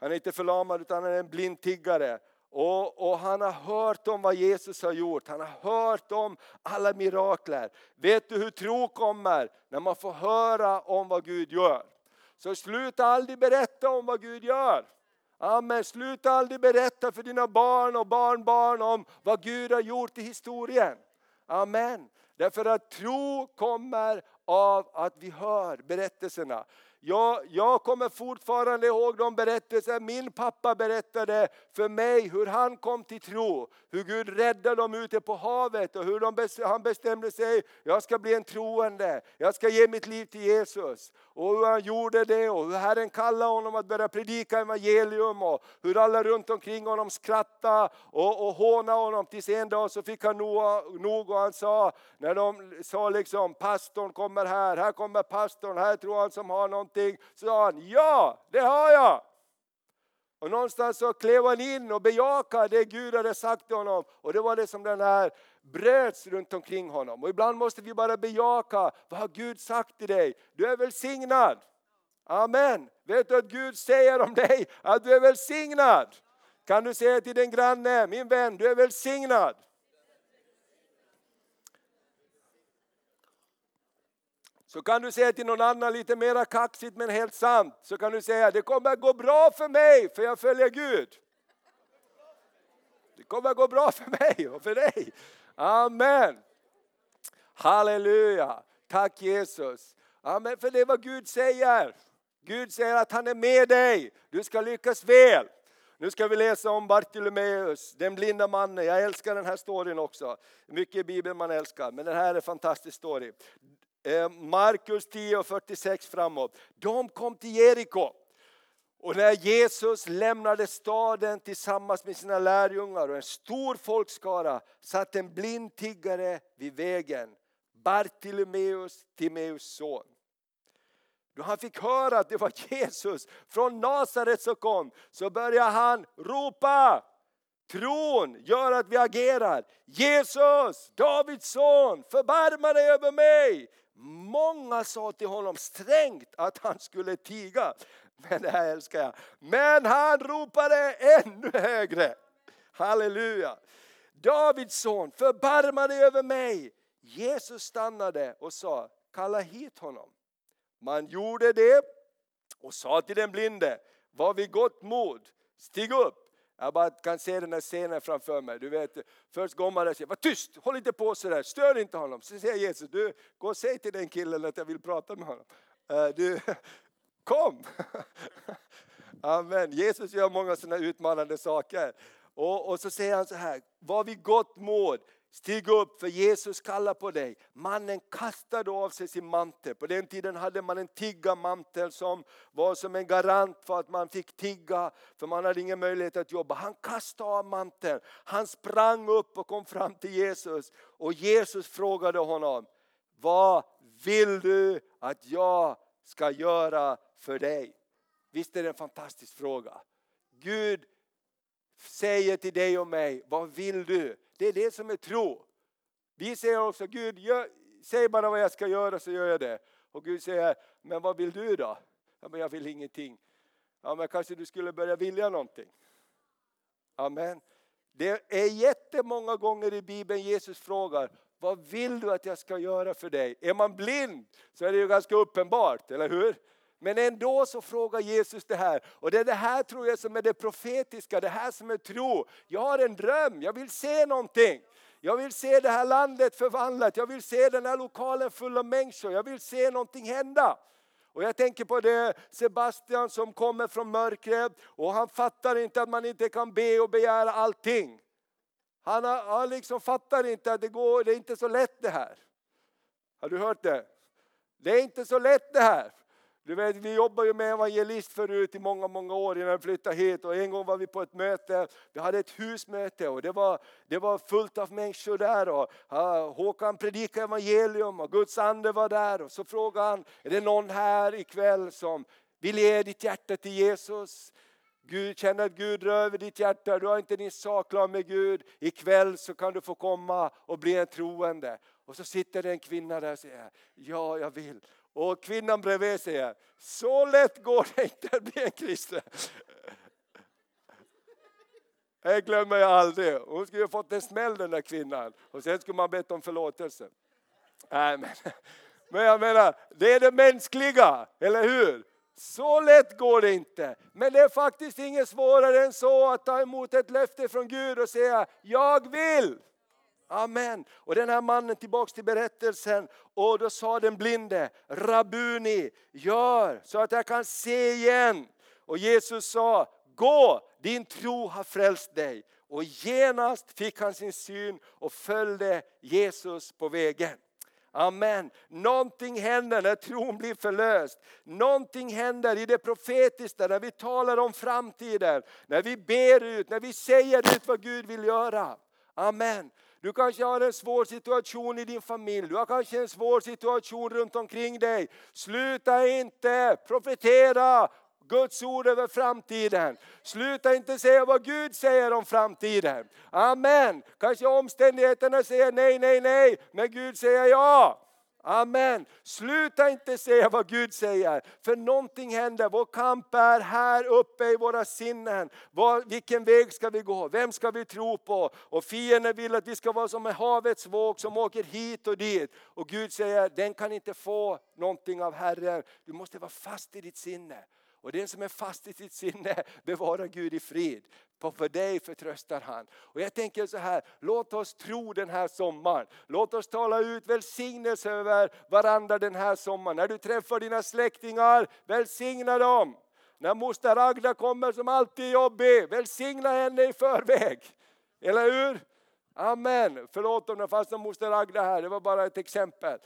Han är inte förlamad utan han är en blind tiggare. Och, och, han har hört om vad Jesus har gjort, han har hört om alla mirakler. Vet du hur tro kommer? När man får höra om vad Gud gör. Så sluta aldrig berätta om vad Gud gör. Amen. Sluta aldrig berätta för dina barn och barnbarn om vad Gud har gjort i historien. Amen. Därför att tro kommer av att vi hör berättelserna. Jag, jag kommer fortfarande ihåg de berättelser min pappa berättade för mig hur han kom till tro. Hur Gud räddade dem ute på havet och hur de, han bestämde sig, jag ska bli en troende, jag ska ge mitt liv till Jesus. Och hur han gjorde det och hur Herren kallade honom att börja predika evangelium och hur alla runt omkring honom skrattade och, och hånade honom. Tills en dag så fick han nog, och han sa, när de sa liksom pastorn kommer här, här kommer pastorn, här tror han som har någonting. Så sa han, ja det har jag! Och någonstans så klev han in och bejakade det Gud hade sagt till honom. Och det var det som den här bröts runt omkring honom. Och ibland måste vi bara bejaka, vad har Gud sagt till dig? Du är välsignad. Amen. Vet du att Gud säger om dig att du är välsignad? Kan du säga till din granne, min vän, du är välsignad. Så kan du säga till någon annan lite mera kaxigt men helt sant, så kan du säga det kommer att gå bra för mig för jag följer Gud. Det kommer att gå bra för mig och för dig. Amen. Halleluja. Tack Jesus. Amen, för det är vad Gud säger. Gud säger att han är med dig. Du ska lyckas väl. Nu ska vi läsa om Bartolomeus, den blinda mannen. Jag älskar den här storyn också. Mycket i Bibeln man älskar, men den här är en fantastisk story. Eh, Markus 10 och 46 framåt. De kom till Jeriko. Och när Jesus lämnade staden tillsammans med sina lärjungar och en stor folkskara satt en blind tiggare vid vägen, Bartimeus, Timeus son. Då han fick höra att det var Jesus från Nasaret som kom så började han ropa. Tron gör att vi agerar. Jesus, Davids son, förbarma dig över mig. Många sa till honom strängt att han skulle tiga. Men det här älskar jag. Men han ropade ännu högre. Halleluja. Davids son, förbarma dig över mig. Jesus stannade och sa, kalla hit honom. Man gjorde det och sa till den blinde, var vid gott mod, stig upp. Jag bara kan se den här scenen framför mig. Du vet, först går man där och säger, var tyst, håll inte på sådär, stör inte honom. Så säger Jesus, du, gå och säg till den killen att jag vill prata med honom. Eh, du, kom! Amen. Jesus gör många sådana utmanande saker. Och, och så säger han så här, var vid gott mod, Stig upp för Jesus kallar på dig. Mannen kastade av sig sin mantel. På den tiden hade man en tiggarmantel som var som en garant för att man fick tigga, för man hade ingen möjlighet att jobba. Han kastade av manteln, han sprang upp och kom fram till Jesus. Och Jesus frågade honom, vad vill du att jag ska göra för dig? Visst är det en fantastisk fråga? Gud säger till dig och mig, vad vill du? Det är det som är tro. Vi säger också, Gud, gör, säg bara vad jag ska göra så gör jag det. Och Gud säger, men vad vill du då? Ja, men jag vill ingenting. Ja, men kanske du skulle börja vilja någonting. Amen. Det är jättemånga gånger i Bibeln Jesus frågar, vad vill du att jag ska göra för dig? Är man blind så är det ju ganska uppenbart, eller hur? Men ändå så frågar Jesus det här. Och det är det här tror jag som är det profetiska, det här som är tro. Jag har en dröm, jag vill se någonting. Jag vill se det här landet förvandlat, jag vill se den här lokalen full av människor, jag vill se någonting hända. Och jag tänker på det Sebastian som kommer från mörkret och han fattar inte att man inte kan be och begära allting. Han, har, han liksom fattar inte att det, går, det är inte så lätt det här. Har du hört det? Det är inte så lätt det här. Du vet, vi jobbar ju med evangelist förut i många, många år innan vi flyttade hit. Och en gång var vi på ett möte, vi hade ett husmöte och det var, det var fullt av människor där. Och, uh, Håkan predikade evangelium och Guds ande var där. Och så frågade han, är det någon här ikväll som vill ge ditt hjärta till Jesus? Gud, känner att Gud rör över ditt hjärta, du har inte din sak klar med Gud. Ikväll så kan du få komma och bli en troende. Och så sitter det en kvinna där och säger, ja jag vill. Och kvinnan bredvid säger, så lätt går det inte att bli en kristen. Det glömmer jag aldrig. Hon skulle ha fått en smäll den där kvinnan. Och sen skulle man bett om förlåtelse. Nej, men, men jag menar, det är det mänskliga, eller hur? Så lätt går det inte. Men det är faktiskt inget svårare än så att ta emot ett löfte från Gud och säga, jag vill. Amen. Och den här mannen, tillbaks till berättelsen, och då sa den blinde, Rabuni, gör så att jag kan se igen. Och Jesus sa, gå, din tro har frälst dig. Och genast fick han sin syn och följde Jesus på vägen. Amen. Någonting händer när tron blir förlöst. Någonting händer i det profetiska när vi talar om framtiden. När vi ber ut, när vi säger ut vad Gud vill göra. Amen. Du kanske har en svår situation i din familj, du har kanske en svår situation runt omkring dig. Sluta inte profetera Guds ord över framtiden. Sluta inte säga vad Gud säger om framtiden. Amen. Kanske omständigheterna säger nej, nej, nej, men Gud säger ja. Amen. Sluta inte säga vad Gud säger, för någonting händer. Vår kamp är här uppe i våra sinnen. Var, vilken väg ska vi gå? Vem ska vi tro på? Och fienden vill att vi ska vara som en havets våg som åker hit och dit. Och Gud säger, den kan inte få någonting av Herren. Du måste vara fast i ditt sinne. Och den som är fast i sitt sinne bevarar Gud i frid. För dig förtröstar han. Och jag tänker så här, låt oss tro den här sommaren. Låt oss tala ut välsignelse över varandra den här sommaren. När du träffar dina släktingar, välsigna dem. När moster Agda kommer som alltid är jobbig, välsigna henne i förväg. Eller hur? Amen. Förlåt om det fanns någon moster Agda här, det var bara ett exempel.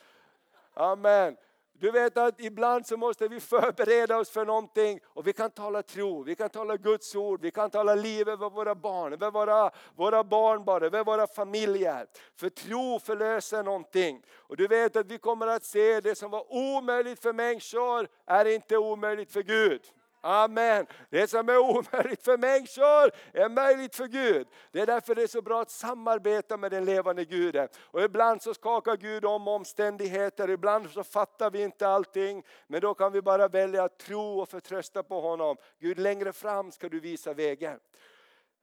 Amen. Du vet att ibland så måste vi förbereda oss för någonting och vi kan tala tro, vi kan tala Guds ord, vi kan tala liv över våra barn, över våra, våra barnbarn, över våra familjer. För tro förlöser någonting. Och du vet att vi kommer att se det som var omöjligt för människor är inte omöjligt för Gud. Amen. Det som är omöjligt för människor är möjligt för Gud. Det är därför det är så bra att samarbeta med den levande Guden. Och ibland så skakar Gud om omständigheter, ibland så fattar vi inte allting. Men då kan vi bara välja att tro och förtrösta på honom. Gud längre fram ska du visa vägen.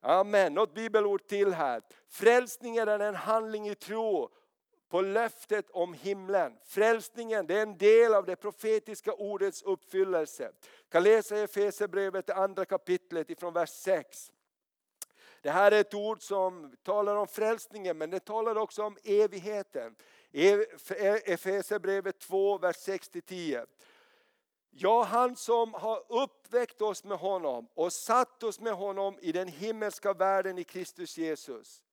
Amen. Något bibelord till här. Frälsningen är en handling i tro på löftet om himlen. Frälsningen det är en del av det profetiska ordets uppfyllelse. Jag kan läsa i Efesierbrevet, det andra kapitlet ifrån vers 6. Det här är ett ord som talar om frälsningen men det talar också om evigheten. Efesierbrevet 2, vers 6-10. Ja, han som har uppväckt oss med honom och satt oss med honom i den himmelska världen i Kristus Jesus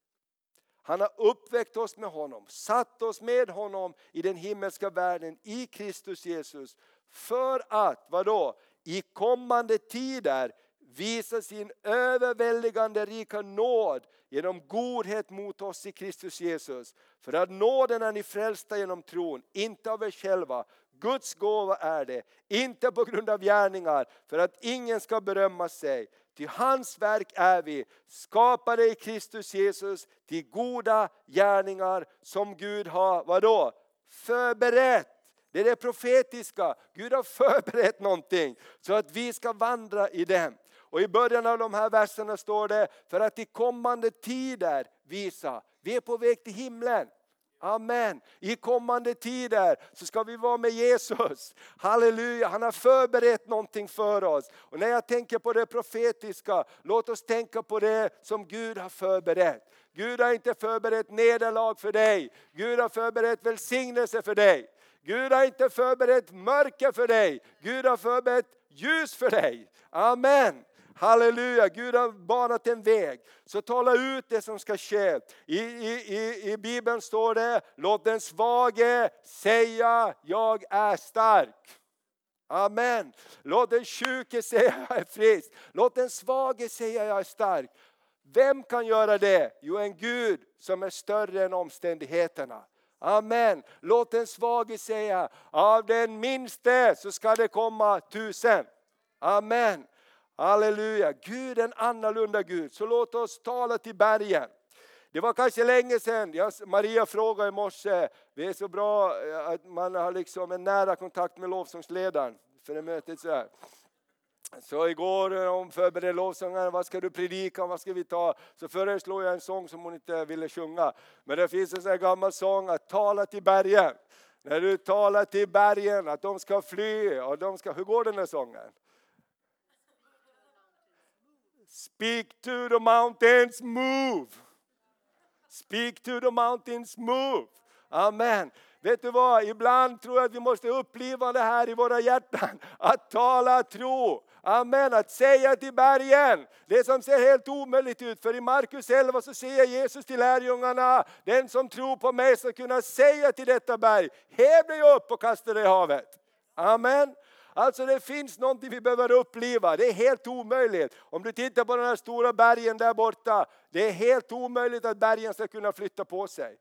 han har uppväckt oss med honom, satt oss med honom i den himmelska världen i Kristus Jesus. För att, vadå? I kommande tider visa sin överväldigande rika nåd genom godhet mot oss i Kristus Jesus. För att nåden är ni frälsta genom tron, inte av er själva. Guds gåva är det, inte på grund av gärningar, för att ingen ska berömma sig. Till hans verk är vi, skapade i Kristus Jesus till goda gärningar som Gud har, vadå? Förberett. Det är det profetiska. Gud har förberett någonting så att vi ska vandra i dem. Och i början av de här verserna står det, för att i kommande tider visa, vi är på väg till himlen. Amen. I kommande tider så ska vi vara med Jesus. Halleluja, han har förberett någonting för oss. Och när jag tänker på det profetiska, låt oss tänka på det som Gud har förberett. Gud har inte förberett nederlag för dig. Gud har förberett välsignelse för dig. Gud har inte förberett mörker för dig. Gud har förberett ljus för dig. Amen. Halleluja, Gud har banat en väg. Så tala ut det som ska ske. I, i, i, i Bibeln står det, låt den svage säga, jag är stark. Amen. Låt den sjuke säga jag är frisk. Låt den svage säga jag är stark. Vem kan göra det? Jo, en Gud som är större än omständigheterna. Amen. Låt den svage säga, av den minste så ska det komma tusen. Amen. Halleluja. Gud är en annorlunda Gud, så låt oss tala till bergen. Det var kanske länge sedan, Maria frågade i morse, det är så bra eh, att man har liksom en nära kontakt med lovsångsledaren för det mötet. Så, här. så igår när hon förberedde lovsångaren, vad ska du predika, vad ska vi ta? Så föreslog jag en sång som hon inte ville sjunga. Men det finns en sån här gammal sång, att tala till bergen. När du talar till bergen att de ska fly, och de ska, hur går den här sången? Speak to the mountains, move. Speak to the mountains, move. Amen. Vet du vad, ibland tror jag att vi måste uppliva det här i våra hjärtan. Att tala tro. Amen, att säga till bergen, det som ser helt omöjligt ut. För i Markus 11 så säger Jesus till lärjungarna, den som tror på mig ska kunna säga till detta berg, häv dig upp och kasta dig i havet. Amen. Alltså det finns någonting vi behöver uppleva, det är helt omöjligt. Om du tittar på den här stora bergen där borta, det är helt omöjligt att bergen ska kunna flytta på sig.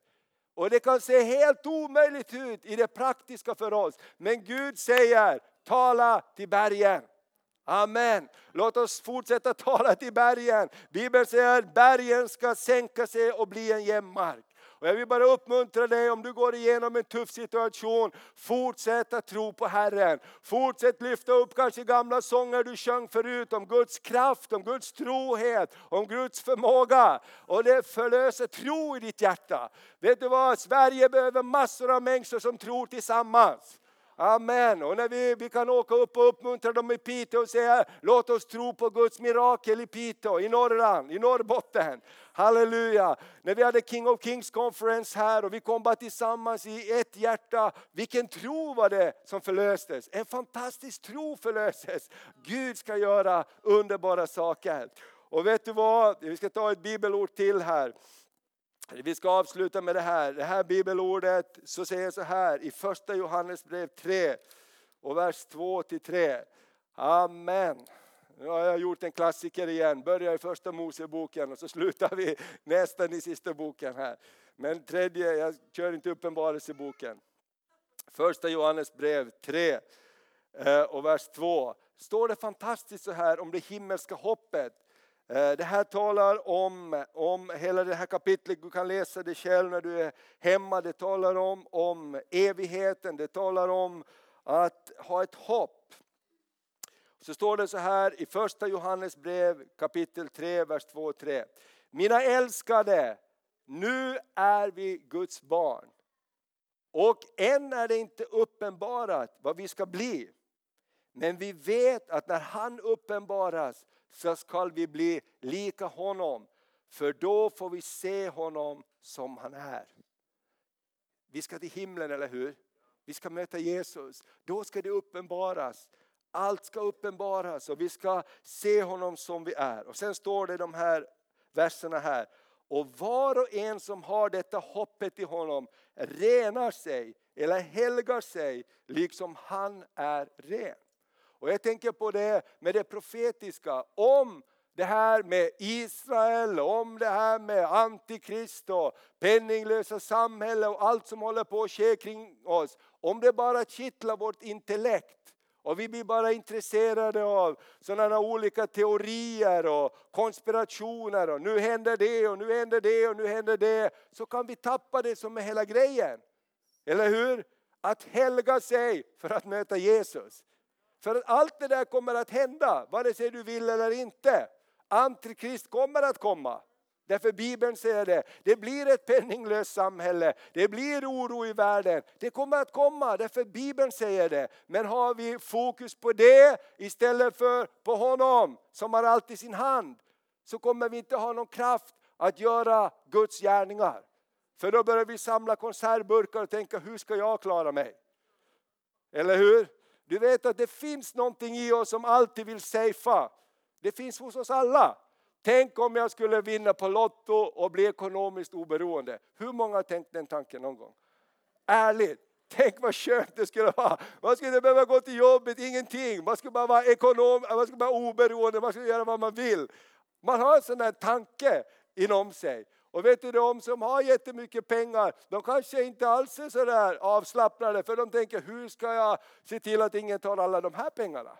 Och det kan se helt omöjligt ut i det praktiska för oss. Men Gud säger, tala till bergen. Amen. Låt oss fortsätta tala till bergen. Bibeln säger att bergen ska sänka sig och bli en jämn mark. Och jag vill bara uppmuntra dig om du går igenom en tuff situation, fortsätt att tro på Herren. Fortsätt lyfta upp kanske gamla sånger du sjöng förut om Guds kraft, om Guds trohet, om Guds förmåga. Och det förlöser tro i ditt hjärta. Vet du vad, Sverige behöver massor av människor som tror tillsammans. Amen. Och när vi, vi kan åka upp och uppmuntra dem i Piteå och säga låt oss tro på Guds mirakel i Piteå, i Norrland, i Norrbotten. Halleluja! När vi hade King of Kings conference här och vi kom bara tillsammans i ett hjärta. Vilken tro var det som förlöstes? En fantastisk tro förlöses. Gud ska göra underbara saker. Och vet du vad? Vi ska ta ett bibelord till här. Vi ska avsluta med det här. Det här bibelordet så säger så här i första Johannesbrev 3 och vers 2 3. Amen. Nu har jag gjort en klassiker igen. Börjar i första Moseboken och så slutar vi nästan i sista boken här. Men tredje, jag kör inte uppenbarelseboken. Första Johannesbrev 3 eh, och vers 2. Står det fantastiskt så här om det himmelska hoppet Eh, det här talar om, om hela det här kapitlet, du kan läsa det själv när du är hemma. Det talar om, om evigheten, det talar om att ha ett hopp. Så står det så här i första Johannes brev kapitel 3, vers 2 och 3. Mina älskade, nu är vi Guds barn. Och än är det inte uppenbarat vad vi ska bli. Men vi vet att när han uppenbaras så skall vi bli lika honom. För då får vi se honom som han är. Vi ska till himlen, eller hur? Vi ska möta Jesus. Då ska det uppenbaras. Allt ska uppenbaras och vi ska se honom som vi är. Och sen står det de här verserna här. Och var och en som har detta hoppet i honom renar sig eller helgar sig liksom han är ren. Och jag tänker på det med det profetiska, om det här med Israel, om det här med antikrist och penninglösa samhälle och allt som håller på att ske kring oss. Om det bara kittlar vårt intellekt och vi blir bara intresserade av sådana olika teorier och konspirationer och nu händer det och nu händer det och nu händer det. Så kan vi tappa det som är hela grejen. Eller hur? Att helga sig för att möta Jesus. För att allt det där kommer att hända, vare sig du vill eller inte. Antikrist kommer att komma. Därför Bibeln säger det, det blir ett penninglöst samhälle, det blir oro i världen. Det kommer att komma, därför Bibeln säger det. Men har vi fokus på det istället för på honom som har allt i sin hand, så kommer vi inte ha någon kraft att göra Guds gärningar. För då börjar vi samla konservburkar och tänka, hur ska jag klara mig? Eller hur? Du vet att det finns någonting i oss som alltid vill safea. Det finns hos oss alla. Tänk om jag skulle vinna på Lotto och bli ekonomiskt oberoende. Hur många har tänkt den tanken någon gång? Ärligt, Tänk vad skönt det skulle vara. Man skulle inte behöva gå till jobbet, ingenting. Man skulle bara vara ekonom, man skulle vara oberoende, man skulle göra vad man vill. Man har en sån där tanke inom sig. Och vet du, de som har jättemycket pengar, de kanske inte alls är så där avslappnade, för de tänker, hur ska jag se till att ingen tar alla de här pengarna?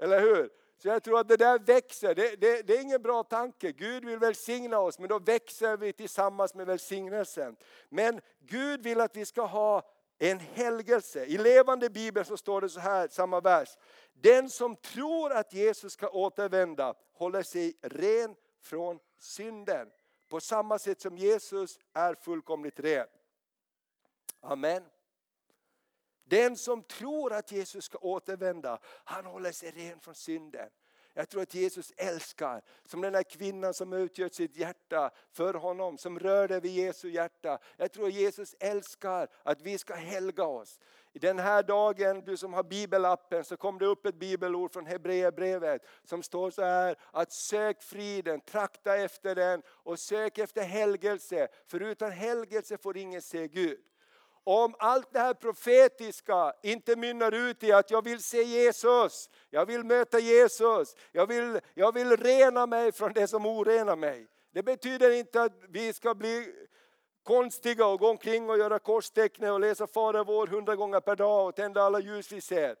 Eller hur? Så jag tror att det där växer, det, det, det, är ingen bra tanke. Gud vill välsigna oss, men då växer vi tillsammans med välsignelsen. Men Gud vill att vi ska ha en helgelse. I levande bibeln så står det så här, samma vers. Den som tror att Jesus ska återvända håller sig ren från synden. På samma sätt som Jesus är fullkomligt ren. Amen. Den som tror att Jesus ska återvända, han håller sig ren från synden. Jag tror att Jesus älskar, som den där kvinnan som utgör sitt hjärta för honom, som rörde vid Jesu hjärta. Jag tror att Jesus älskar att vi ska helga oss. I den här dagen, du som har bibelappen, så kom det upp ett bibelord från Hebreerbrevet som står så här att sök friden, trakta efter den och sök efter helgelse. För utan helgelse får ingen se Gud om allt det här profetiska inte mynnar ut i att jag vill se Jesus, jag vill möta Jesus, jag vill, jag vill rena mig från det som orenar mig. Det betyder inte att vi ska bli konstiga och gå omkring och göra korstecknet och läsa Fader vår hundra gånger per dag och tända alla ljus vi ser.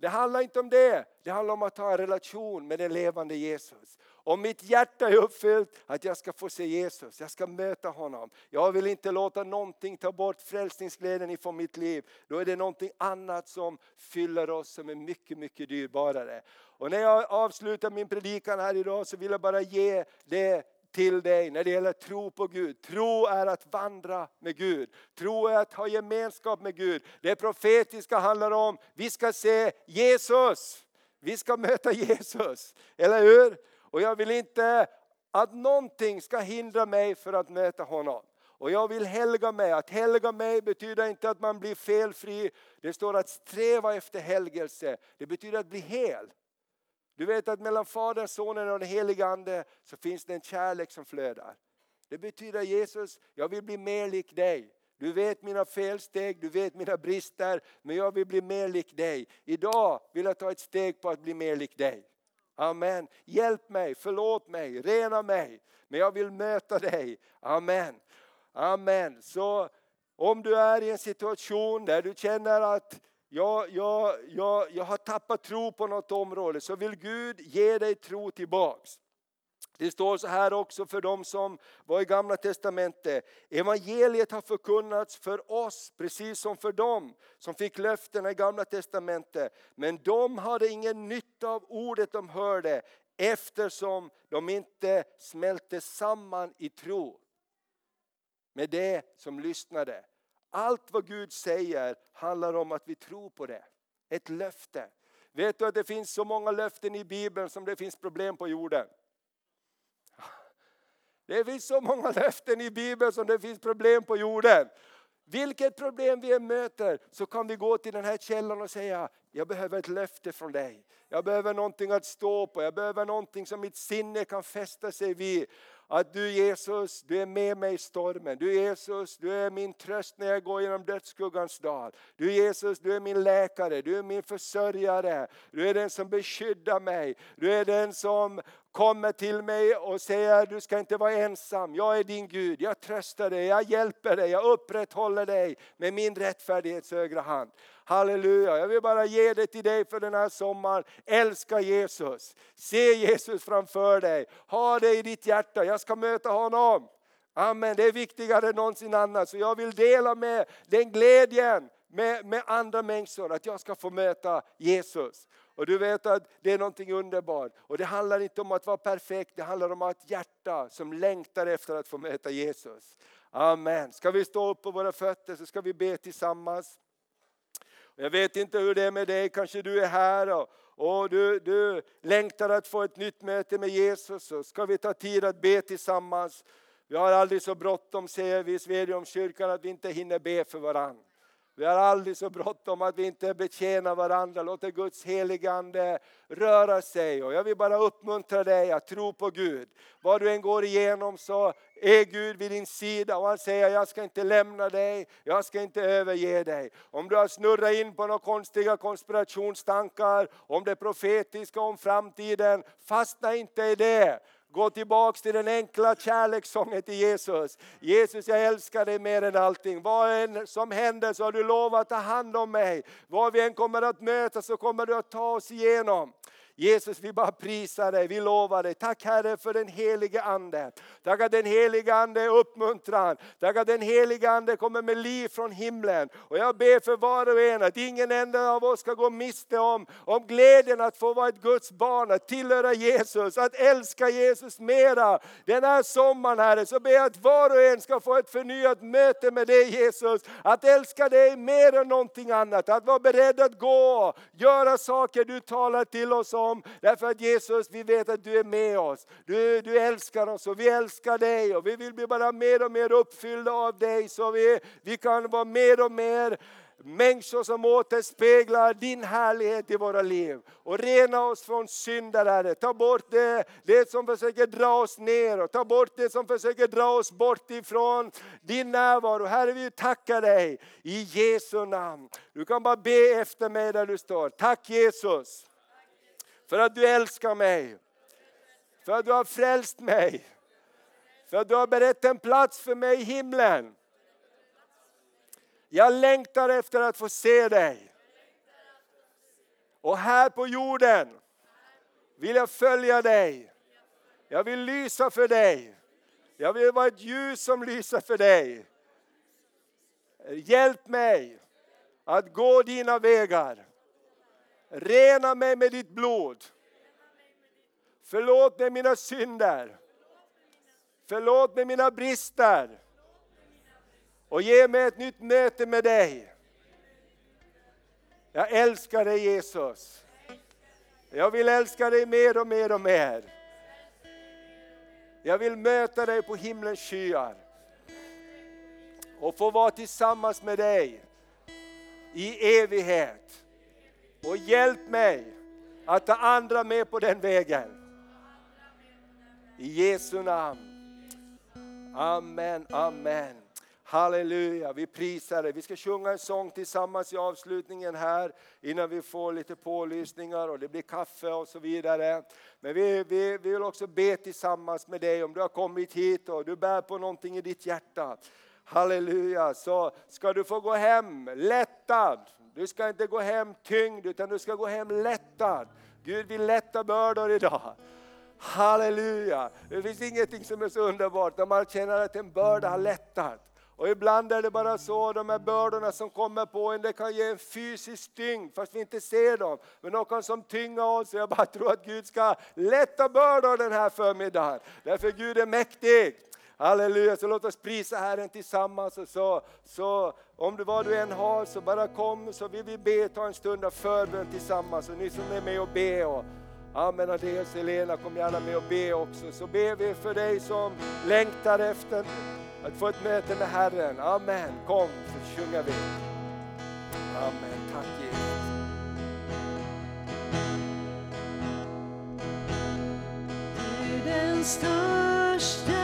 Det handlar inte om det, det handlar om att ha en relation med den levande Jesus. Om mitt hjärta är uppfyllt att jag ska få se Jesus, jag ska möta honom. Jag vill inte låta någonting ta bort frälsningsglädjen ifrån mitt liv. Då är det någonting annat som fyller oss som är mycket, mycket dyrbarare. Och när jag avslutar min predikan här idag så vill jag bara ge det till dig när det gäller tro på Gud. Tro är att vandra med Gud. Tro är att ha gemenskap med Gud. Det profetiska handlar om, vi ska se Jesus. Vi ska möta Jesus, eller hur? Och jag vill inte att någonting ska hindra mig för att möta honom. Och jag vill helga mig. Att helga mig betyder inte att man blir felfri. Det står att sträva efter helgelse. Det betyder att bli hel. Du vet att mellan Fadern, Sonen och den helige Ande så finns det en kärlek som flödar. Det betyder Jesus, jag vill bli mer lik dig. Du vet mina felsteg, du vet mina brister, men jag vill bli mer lik dig. Idag vill jag ta ett steg på att bli mer lik dig. Amen. Hjälp mig, förlåt mig, rena mig. Men jag vill möta dig. Amen. Amen. Så om du är i en situation där du känner att jag, jag, jag, jag har tappat tro på något område så vill Gud ge dig tro tillbaks. Det står så här också för de som var i gamla testamentet. Evangeliet har förkunnats för oss precis som för dem som fick löftena i gamla testamentet. Men de hade ingen nytta av ordet de hörde eftersom de inte smälte samman i tro med det som lyssnade. Allt vad Gud säger handlar om att vi tror på det. Ett löfte. Vet du att det finns så många löften i Bibeln som det finns problem på jorden? Det finns så många löften i Bibeln som det finns problem på jorden. Vilket problem vi än möter så kan vi gå till den här källan och säga, jag behöver ett löfte från dig. Jag behöver någonting att stå på, jag behöver någonting som mitt sinne kan fästa sig vid. Att du Jesus, du är med mig i stormen. Du Jesus, du är min tröst när jag går genom dödsskuggans dal. Du Jesus, du är min läkare, du är min försörjare. Du är den som beskyddar mig. Du är den som kommer till mig och säger du ska inte vara ensam, jag är din Gud, jag tröstar dig, jag hjälper dig, jag upprätthåller dig med min rättfärdighets högra hand. Halleluja, jag vill bara ge det till dig för den här sommaren. Älska Jesus, se Jesus framför dig, ha det i ditt hjärta, jag ska möta honom. Amen, det är viktigare än någonsin annat. Så jag vill dela med den glädjen med, med andra människor, att jag ska få möta Jesus. Och du vet att det är någonting underbart. Och det handlar inte om att vara perfekt, det handlar om att ha ett hjärta som längtar efter att få möta Jesus. Amen. Ska vi stå upp på våra fötter så ska vi be tillsammans. Jag vet inte hur det är med dig, kanske du är här och, och du, du längtar att få ett nytt möte med Jesus. Så ska vi ta tid att be tillsammans. Vi har aldrig så bråttom säger vi i Svedjeholmskyrkan att vi inte hinner be för varandra. Vi har aldrig så bråttom att vi inte betjänar varandra. Låter Guds heligande röra sig. Och jag vill bara uppmuntra dig att tro på Gud. Vad du än går igenom så är Gud vid din sida och han säger jag ska inte lämna dig, jag ska inte överge dig. Om du har snurrat in på några konstiga konspirationstankar om det profetiska, om framtiden, fastna inte i det. Gå tillbaks till den enkla kärlekssången till Jesus. Jesus jag älskar dig mer än allting. Vad än som händer så har du lovat att ta hand om mig. Vad vi än kommer att möta så kommer du att ta oss igenom. Jesus, vi bara prisar dig, vi lovar dig. Tack Herre för den helige Ande. Tack att den helige Ande är uppmuntran. Tack att den helige Ande kommer med liv från himlen. Och jag ber för var och en att ingen enda av oss ska gå miste om, om glädjen att få vara ett Guds barn, att tillhöra Jesus, att älska Jesus mera. Den här sommaren Herre, så ber jag att var och en ska få ett förnyat möte med dig Jesus. Att älska dig mer än någonting annat, att vara beredd att gå, göra saker du talar till oss om om. Därför att Jesus, vi vet att du är med oss. Du, du älskar oss och vi älskar dig och vi vill bli bara mer och mer uppfyllda av dig så vi, vi kan vara mer och mer människor som återspeglar din härlighet i våra liv. Och rena oss från synder Herre. Ta bort det, det som försöker dra oss ner och ta bort det som försöker dra oss bort ifrån din närvaro. Herre vi tackar dig i Jesu namn. Du kan bara be efter mig där du står. Tack Jesus för att du älskar mig. För att du har frälst mig. För att du har berett en plats för mig i himlen. Jag längtar efter att få se dig. Och här på jorden vill jag följa dig. Jag vill lysa för dig. Jag vill vara ett ljus som lyser för dig. Hjälp mig att gå dina vägar. Rena mig med ditt blod. Förlåt mig mina synder. Förlåt mig mina brister. Och ge mig ett nytt möte med dig. Jag älskar dig Jesus. Jag vill älska dig mer och mer och mer. Jag vill möta dig på himlens skyar. Och få vara tillsammans med dig i evighet. Och hjälp mig att ta andra med på den vägen. I Jesu namn. Amen, amen. Halleluja, vi prisar dig. Vi ska sjunga en sång tillsammans i avslutningen här innan vi får lite pålysningar och det blir kaffe och så vidare. Men vi, vi, vi vill också be tillsammans med dig om du har kommit hit och du bär på någonting i ditt hjärta. Halleluja, så ska du få gå hem lättad du ska inte gå hem tyngd utan du ska gå hem lättad. Gud vill lätta bördor idag. Halleluja! Det finns ingenting som är så underbart när man känner att en börda har lättat. Och ibland är det bara så, de här bördorna som kommer på en, det kan ge en fysisk tyngd fast vi inte ser dem. Men de kan som tynga oss. Jag bara tror att Gud ska lätta bördor den här förmiddagen. Därför Gud är mäktig. Halleluja, så låt oss prisa Herren tillsammans. Och så, så om du vad du än har så bara kom så vill vi be, ta en stund av förbön tillsammans. Och ni som är med och be och Amen, Adeus, Helena, kom gärna med och be också. Så ber vi för dig som längtar efter att få ett möte med Herren. Amen, kom så sjunger vi. Amen, tack Jesus. Du den största